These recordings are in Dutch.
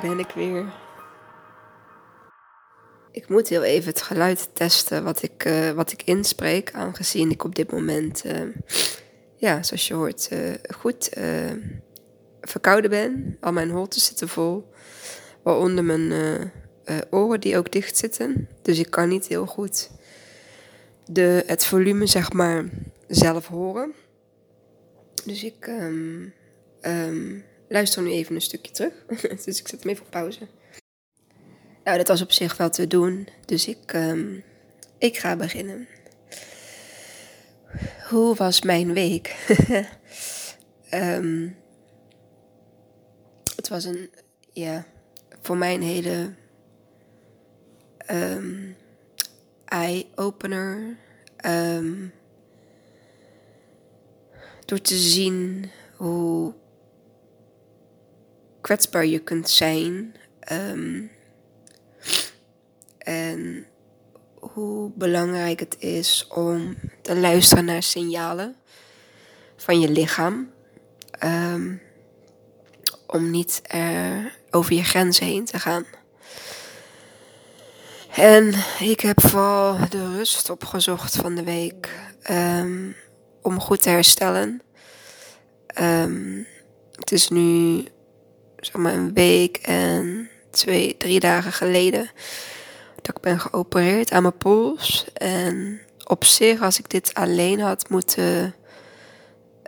daar ben ik weer. Ik moet heel even het geluid testen wat ik, uh, wat ik inspreek, aangezien ik op dit moment, uh, ja, zoals je hoort, uh, goed verkouden ben. Al mijn holten zitten vol, waaronder mijn oren die ook dicht zitten. Dus ik kan niet heel goed de, het volume, zeg maar, zelf horen. Dus ik um, um, luister nu even een stukje terug. dus ik zet hem even op pauze. Nou, dat was op zich wel te doen. Dus ik, um, ik ga beginnen. Hoe was mijn week? um, het was een, ja, voor mij een hele um, eye-opener. Door te zien hoe kwetsbaar je kunt zijn. Um, en hoe belangrijk het is om te luisteren naar signalen van je lichaam. Um, om niet er over je grenzen heen te gaan. En ik heb vooral de rust opgezocht van de week um, om goed te herstellen. Het is nu zeg maar een week en twee, drie dagen geleden dat ik ben geopereerd aan mijn pols. En op zich, als ik dit alleen had moeten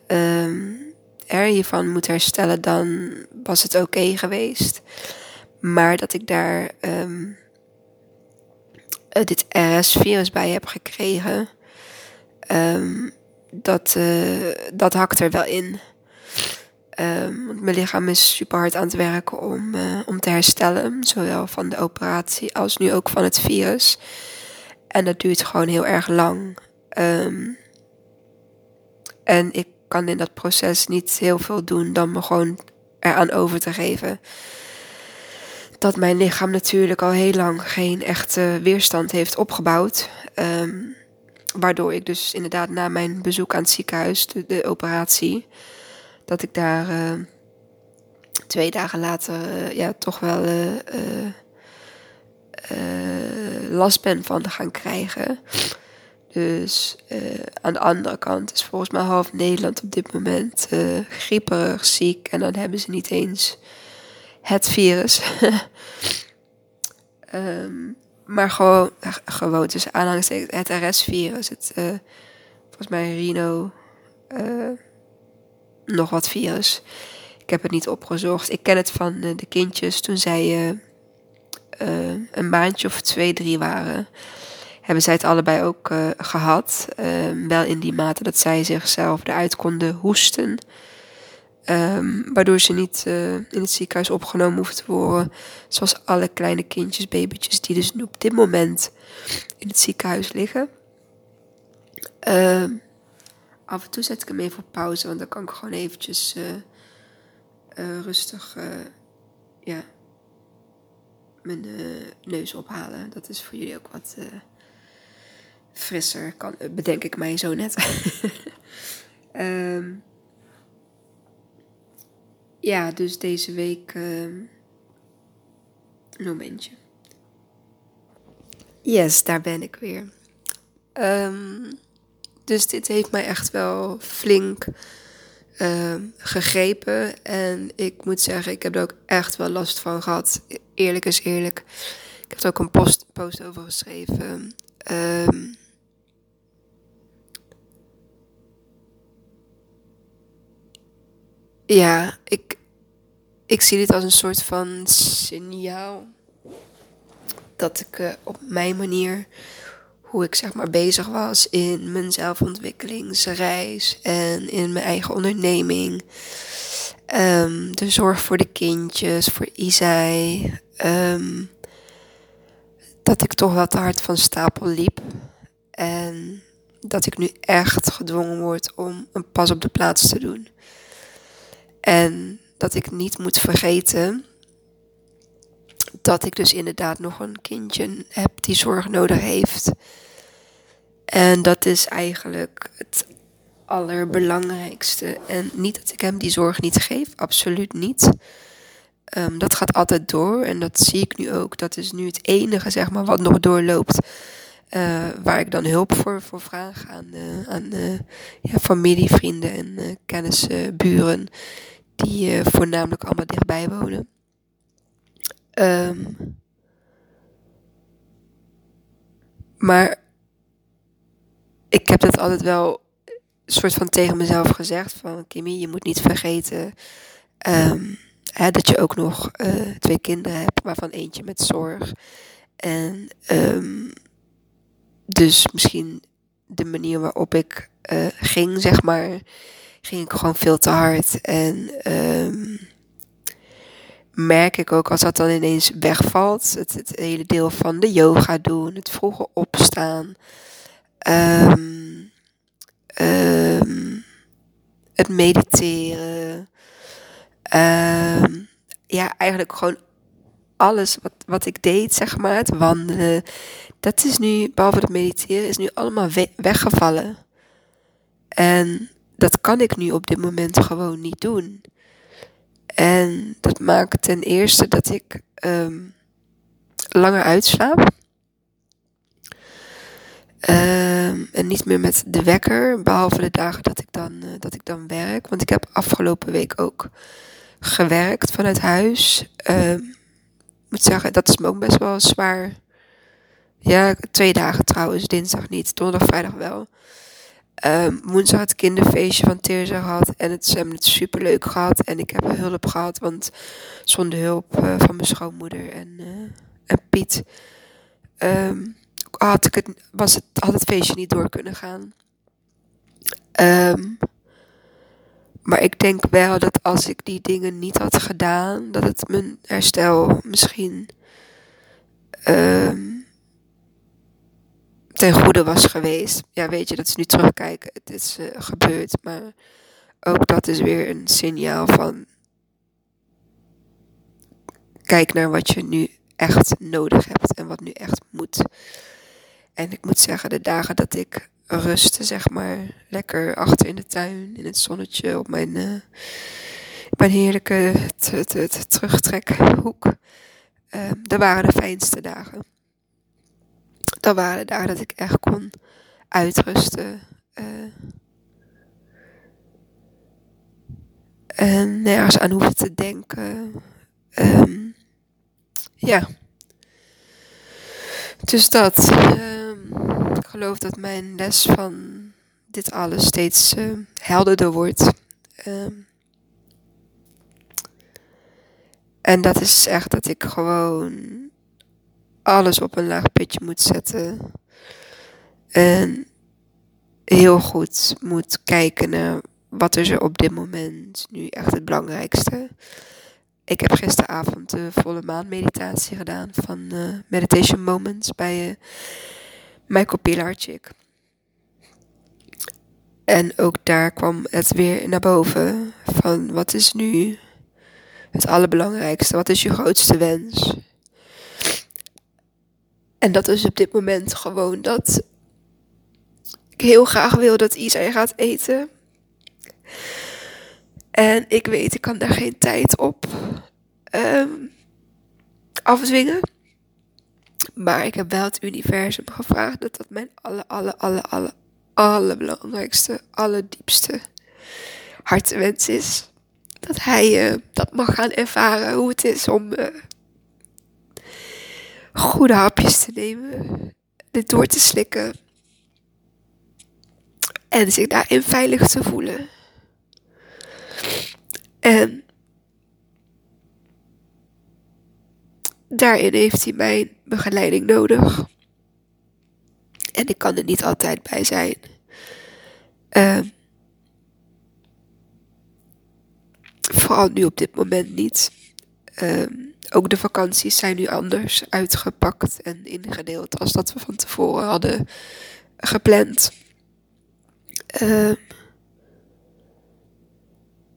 um, er hiervan moeten herstellen, dan was het oké geweest. Maar dat ik daar um, dit RS-virus bij heb gekregen, um, dat, uh, dat hakt er wel in. Want mijn lichaam is super hard aan het werken om, uh, om te herstellen. Zowel van de operatie als nu ook van het virus. En dat duurt gewoon heel erg lang. Um, en ik kan in dat proces niet heel veel doen dan me gewoon eraan over te geven. Dat mijn lichaam natuurlijk al heel lang geen echte weerstand heeft opgebouwd. Um, waardoor ik dus inderdaad na mijn bezoek aan het ziekenhuis, de operatie dat ik daar uh, twee dagen later uh, ja, toch wel uh, last ben van gaan krijgen. Dus aan de andere kant is volgens mij half Nederland op dit moment grieperig, ziek. En dan hebben ze niet eens het virus. um, maar gewoon, gewoon dus aanhalingstekens, het RS-virus. Het, volgens mij Rino nog wat virus. Ik heb het niet opgezocht. Ik ken het van uh, de kindjes toen zij uh, uh, een maandje of twee, drie waren. Hebben zij het allebei ook gehad. wel in die mate dat zij zichzelf eruit konden hoesten. Um, waardoor ze niet in het ziekenhuis opgenomen hoeven te worden. Zoals alle kleine kindjes, babytjes, die dus op dit moment in het ziekenhuis liggen. Uh, af en toe zet ik hem even op pauze, want dan kan ik gewoon eventjes uh, uh, rustig uh, ja, mijn neus ophalen. Dat is voor jullie ook wat frisser, kan, bedenk ik mij zo net. um, ja, dus deze week een momentje. Yes, daar ben ik weer. Um, dus dit heeft mij echt wel flink uh, gegrepen. En ik moet zeggen, ik heb er ook echt wel last van gehad. Eerlijk is eerlijk. Ik heb er ook een post, post over geschreven. Um, ja, ik, ik zie dit als een soort van signaal. Dat ik uh, op mijn manier hoe ik zeg maar bezig was in mijn zelfontwikkelingsreis en in mijn eigen onderneming. Um, de zorg voor de kindjes, voor Isai. Um, dat ik toch wel te hard van stapel liep. En dat ik nu echt gedwongen word om een pas op de plaats te doen. En dat ik niet moet vergeten dat ik dus inderdaad nog een kindje heb die zorg nodig heeft. En dat is eigenlijk het allerbelangrijkste. En niet dat ik hem die zorg niet geef, absoluut niet. Ehm, dat gaat altijd door en dat zie ik nu ook. Dat is nu het enige, zeg maar, wat nog doorloopt. Uh, waar ik dan hulp voor, voor vraag aan, uh, aan uh, ja, familie, vrienden en kennissen, buren. Die voornamelijk allemaal dichtbij wonen. Um, maar ik heb dat altijd wel soort van tegen mezelf gezegd. Van Kimmy, je moet niet vergeten um, hè, dat je ook nog twee kinderen hebt. Waarvan eentje met zorg. En... Um, dus misschien de manier waarop ik uh, ging, zeg maar, ging ik gewoon veel te hard. En merk ik ook als dat dan ineens wegvalt, het, het hele deel van de yoga doen, het vroege opstaan, um, um, het mediteren. ja, eigenlijk gewoon alles wat, wat ik deed, zeg maar, het wandelen, dat is nu, behalve het mediteren, is nu allemaal weggevallen. En dat kan ik nu op dit moment gewoon niet doen. En dat maakt ten eerste dat ik um, langer uitslaap. Um, en niet meer met de wekker, behalve de dagen dat ik, dan, uh, dat ik dan werk. Want ik heb afgelopen week ook gewerkt vanuit huis. Um, moet zeggen, dat is me ook best wel zwaar. Ja, twee dagen trouwens, dinsdag niet, donderdag, vrijdag wel. Um, woensdag het kinderfeestje van Teerza gehad en het, ze hebben het super leuk gehad. En ik heb hulp gehad, want zonder hulp uh, van mijn schoonmoeder en, uh, en Piet um, had, ik het, was het, had het feestje niet door kunnen gaan. Um, maar ik denk wel dat als ik die dingen niet had gedaan, dat het mijn herstel misschien um, ten goede was geweest. Ja, weet je, dat is nu terugkijken. Het is uh, gebeurd, maar ook dat is weer een signaal van. Kijk naar wat je nu echt nodig hebt en wat nu echt moet. En ik moet zeggen, de dagen dat ik rusten, zeg maar. Lekker achter in de tuin, in het zonnetje, op mijn, uh, mijn heerlijke terugtrekhoek. Uh, dat waren de fijnste dagen. Dat waren dagen dat ik echt kon uitrusten. En nergens aan hoeven te denken. Um, ja. Dus dat. Um, ik geloof dat mijn les van dit alles steeds uh, helderder wordt. Um, en dat is echt dat ik gewoon alles op een laag pitje moet zetten. En heel goed moet kijken naar wat is er op dit moment nu echt het belangrijkste. Ik heb gisteravond de volle maan meditatie gedaan van uh, Meditation Moments bij uh, Michael Pilarczyk. En ook daar kwam het weer naar boven van wat is nu het allerbelangrijkste, wat is je grootste wens? En dat is op dit moment gewoon dat ik heel graag wil dat Isa gaat eten. En ik weet, ik kan daar geen tijd op um, afdwingen. Maar ik heb wel het universum gevraagd dat dat mijn alle, alle, alle, alle, allerbelangrijkste, allerdiepste hartwens is. Dat hij uh, dat mag gaan ervaren hoe het is om uh, goede hapjes te nemen, dit door te slikken en zich daarin veilig te voelen. En daarin heeft hij mijn begeleiding nodig. En ik kan er niet altijd bij zijn. Uh, vooral nu op dit moment niet. Uh, ook de vakanties zijn nu anders uitgepakt en ingedeeld als dat we van tevoren hadden gepland. Uh,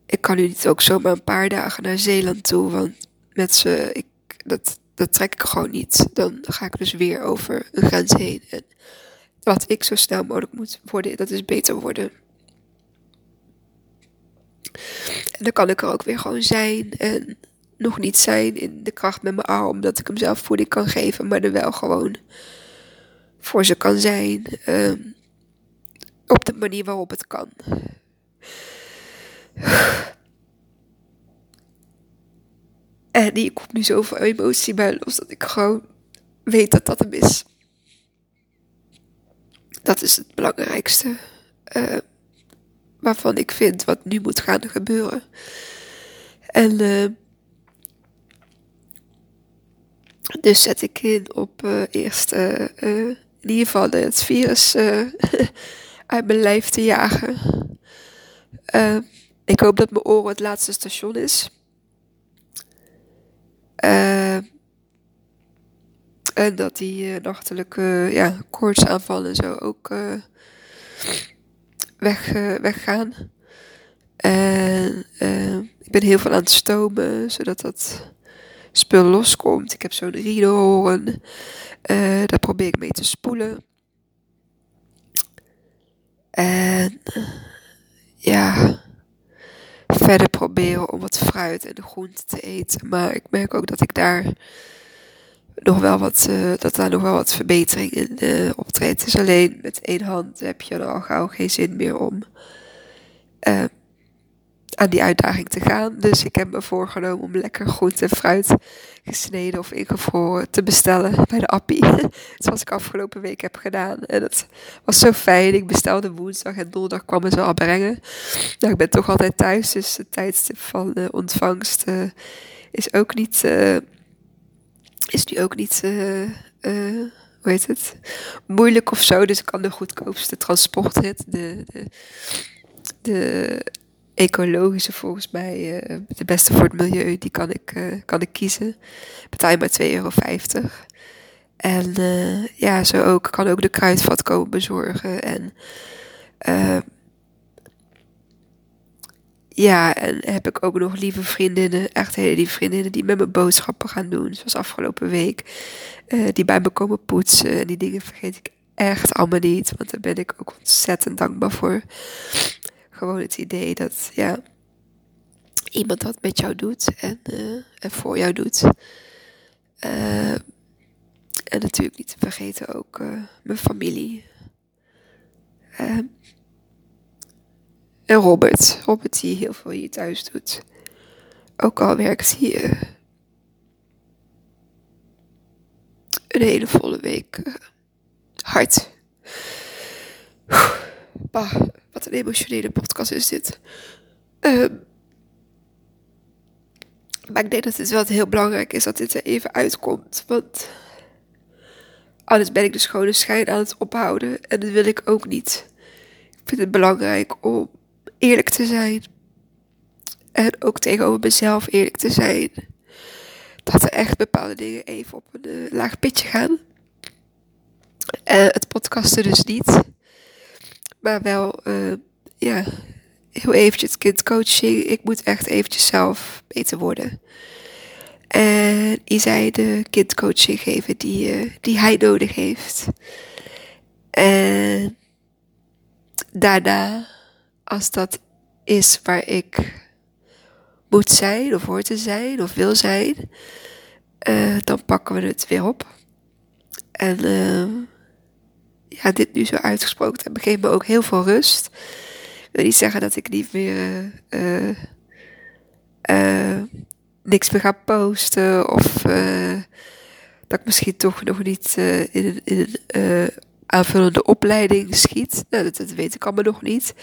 ik kan nu niet ook zomaar een paar dagen naar Zeeland toe, want met ze, ik, dat, dat trek ik gewoon niet. Dan ga ik dus weer over een grens heen. En wat ik zo snel mogelijk moet worden, dat is beter worden. En dan kan ik er ook weer gewoon zijn. En nog niet zijn in de kracht met mijn arm, dat ik hem zelf voeding kan geven, maar er wel gewoon voor ze kan zijn. Ehm, op de manier waarop het kan. En die komt nu zoveel emotie bij los dat ik gewoon weet dat dat hem is. Dat is het belangrijkste. Uh, waarvan ik vind wat nu moet gaan gebeuren. En uh, dus zet ik in op uh, eerst in ieder geval het virus uit mijn lijf te jagen. ik hoop dat mijn oren het laatste station is. en dat die nachtelijke ja, koortsaanvallen zo ook weg, weggaan. En ik ben heel veel aan het stomen, zodat dat spul loskomt. Ik heb zo'n riedelhoorn. Uh, daar probeer ik mee te spoelen. En ja, verder proberen om wat fruit en groente te eten. Maar ik merk ook dat ik daar nog wel wat, uh, dat daar nog wel wat verbetering in uh, optreedt. Dus alleen met één hand heb je er al gauw geen zin meer om uh, aan die uitdaging te gaan. Dus ik heb me voorgenomen om lekker groente en fruit gesneden of ingevroren te bestellen bij de Appie. Zoals ik afgelopen week heb gedaan. En dat was zo fijn. Ik bestelde woensdag en donderdag kwamen ze al brengen. Nou, ik ben toch altijd thuis, dus het tijdstip van ontvangst is ook niet is nu ook niet, uh, hoe heet het, moeilijk of zo. Dus ik kan de goedkoopste transportrit, de, de, de ecologische volgens mij, uh, de beste voor het milieu, die kan ik, kan ik kiezen. Betaal je maar 2,50 euro. En ja, zo ook, kan ook de kruidvat komen bezorgen. En ja, en heb ik ook nog lieve vriendinnen, echt hele lieve vriendinnen, die met me boodschappen gaan doen. Zoals afgelopen week. Uh, die bij me komen poetsen. En die dingen vergeet ik echt allemaal niet. Want daar ben ik ook ontzettend dankbaar voor. Gewoon het idee dat, ja, iemand dat met jou doet en, uh, en voor jou doet. Uh, en natuurlijk niet te vergeten ook mijn familie. En Robert. Robert die heel veel hier thuis doet. Ook al werkt hij een hele volle week hard. Bah, wat een emotionele podcast is dit. Uh, maar ik denk dat het wel heel belangrijk is dat dit er even uitkomt. Want anders ben ik de schone schijn aan het ophouden. En dat wil ik ook niet. Ik vind het belangrijk om eerlijk te zijn. En ook tegenover mezelf eerlijk te zijn. Dat er echt bepaalde dingen even op een uh, laag pitje gaan. Uh, het podcasten dus niet. Maar wel, uh, ja, heel eventjes kindcoaching. Ik moet echt eventjes zelf beter worden. En Isai de kindcoaching geven die, die hij nodig heeft. En daarna als dat is waar ik moet zijn, of hoort te zijn, of wil zijn, uh, dan pakken we het weer op. En uh, ja, dit nu zo uitgesproken hebben geeft me ook heel veel rust. Ik wil niet zeggen dat ik niet meer uh, niks meer ga posten, of dat ik misschien toch nog niet in, in een aanvullende opleiding schiet. Nou, dat, dat, weet ik allemaal nog niet.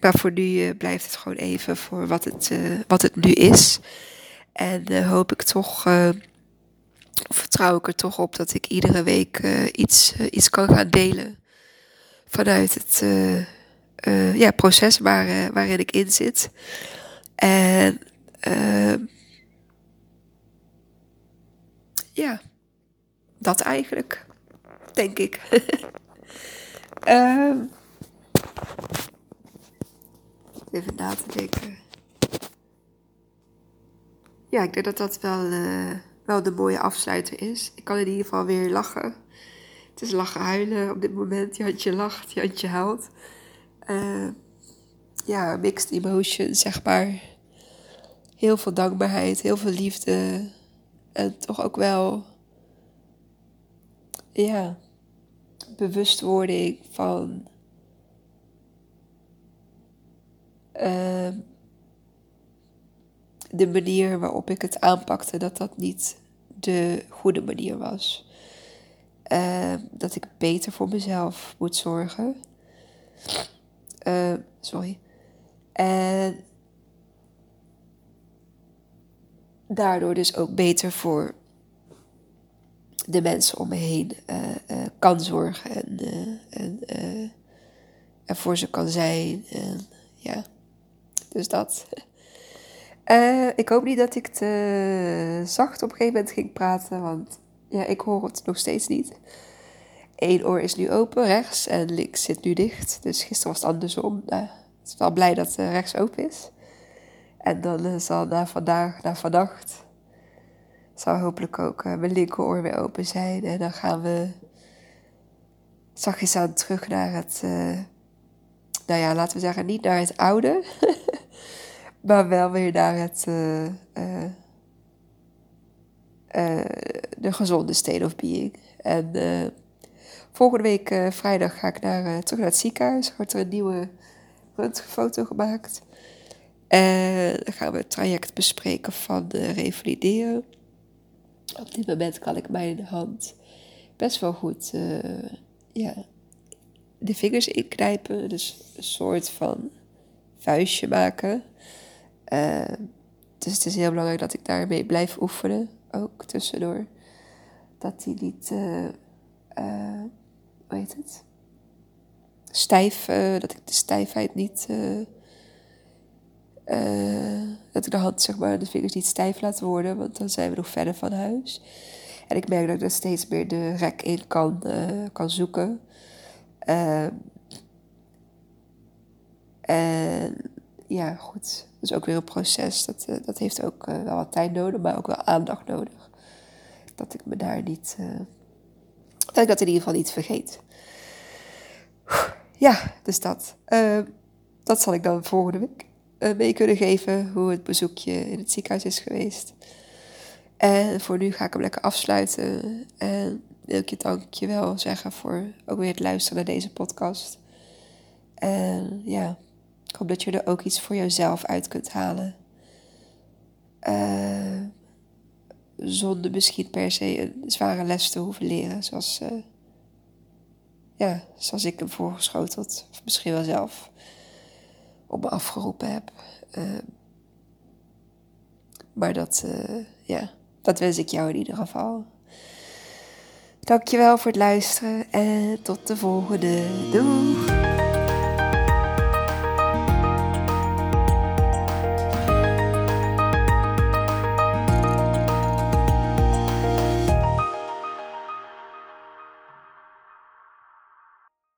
Maar voor nu blijft het gewoon even voor wat het, wat het nu is. En hoop ik toch, vertrouw ik er toch op dat ik iedere week iets, iets kan gaan delen. Vanuit het ja, proces waar, waarin ik in zit. En ja, dat eigenlijk denk ik. uh, even na te denken. Ja, ik denk dat dat wel, wel de mooie afsluiter is. Ik kan in ieder geval weer lachen. Het is lachen huilen op dit moment. Jantje lacht, Jantje huilt. Uh, ja, mixed emotions, zeg maar. heel veel dankbaarheid, heel veel liefde. En toch ook wel, ja, bewustwording van uh, de manier waarop ik het aanpakte, dat dat niet de goede manier was. Uh, dat ik beter voor mezelf moet zorgen. Uh, sorry. En daardoor dus ook beter voor de mensen om me heen uh, kan zorgen en, en er voor ze kan zijn. En, ja, dus dat. Ik hoop niet dat ik te zacht op een gegeven moment ging praten, want ja, ik hoor het nog steeds niet. Eén oor is nu open, rechts, en links zit nu dicht. Dus gisteren was het andersom. Nou, ik ben wel blij dat rechts open is. En dan zal na vandaag, na vannacht, zal hopelijk ook mijn linkeroor weer open zijn. En dan gaan we zachtjes aan terug naar het, nou ja, laten we zeggen, niet naar het oude, maar wel weer naar het, de gezonde state of being. En volgende week vrijdag ga ik naar, terug naar het ziekenhuis. Wordt er een nieuwe röntgenfoto gemaakt. En dan gaan we het traject bespreken van uh, revalideren. Op dit moment kan ik mijn hand best wel goed ja, de vingers inknijpen. Dus een soort van vuistje maken. Uh, dus het is heel belangrijk dat ik daarmee blijf oefenen. Ook tussendoor. Dat die niet, uh, hoe heet het? Stijf, dat ik de stijfheid niet dat ik de hand, zeg maar, de vingers niet stijf laat worden, want dan zijn we nog verder van huis. En ik merk dat ik er steeds meer de rek in kan, kan zoeken. Uh, en ja, goed. Is ook weer een proces. Dat, uh, dat heeft ook wel wat tijd nodig, maar ook wel aandacht nodig. Dat ik me daar niet. dat ik dat in ieder geval niet vergeet. Ja, dus dat. dat zal ik dan volgende week mee kunnen geven hoe het bezoekje in het ziekenhuis is geweest. En voor nu ga ik hem lekker afsluiten. En wil ik je dankjewel zeggen voor ook weer het luisteren naar deze podcast. En ja, ik hoop dat je er ook iets voor jezelf uit kunt halen. Uh, zonder misschien per se een zware les te hoeven leren. Zoals, uh, ja, zoals ik hem voorgeschoteld. Of misschien wel zelf op me afgeroepen heb. Uh, maar dat, ja, dat wens ik jou in ieder geval. Dankjewel voor het luisteren en tot de volgende. Doei!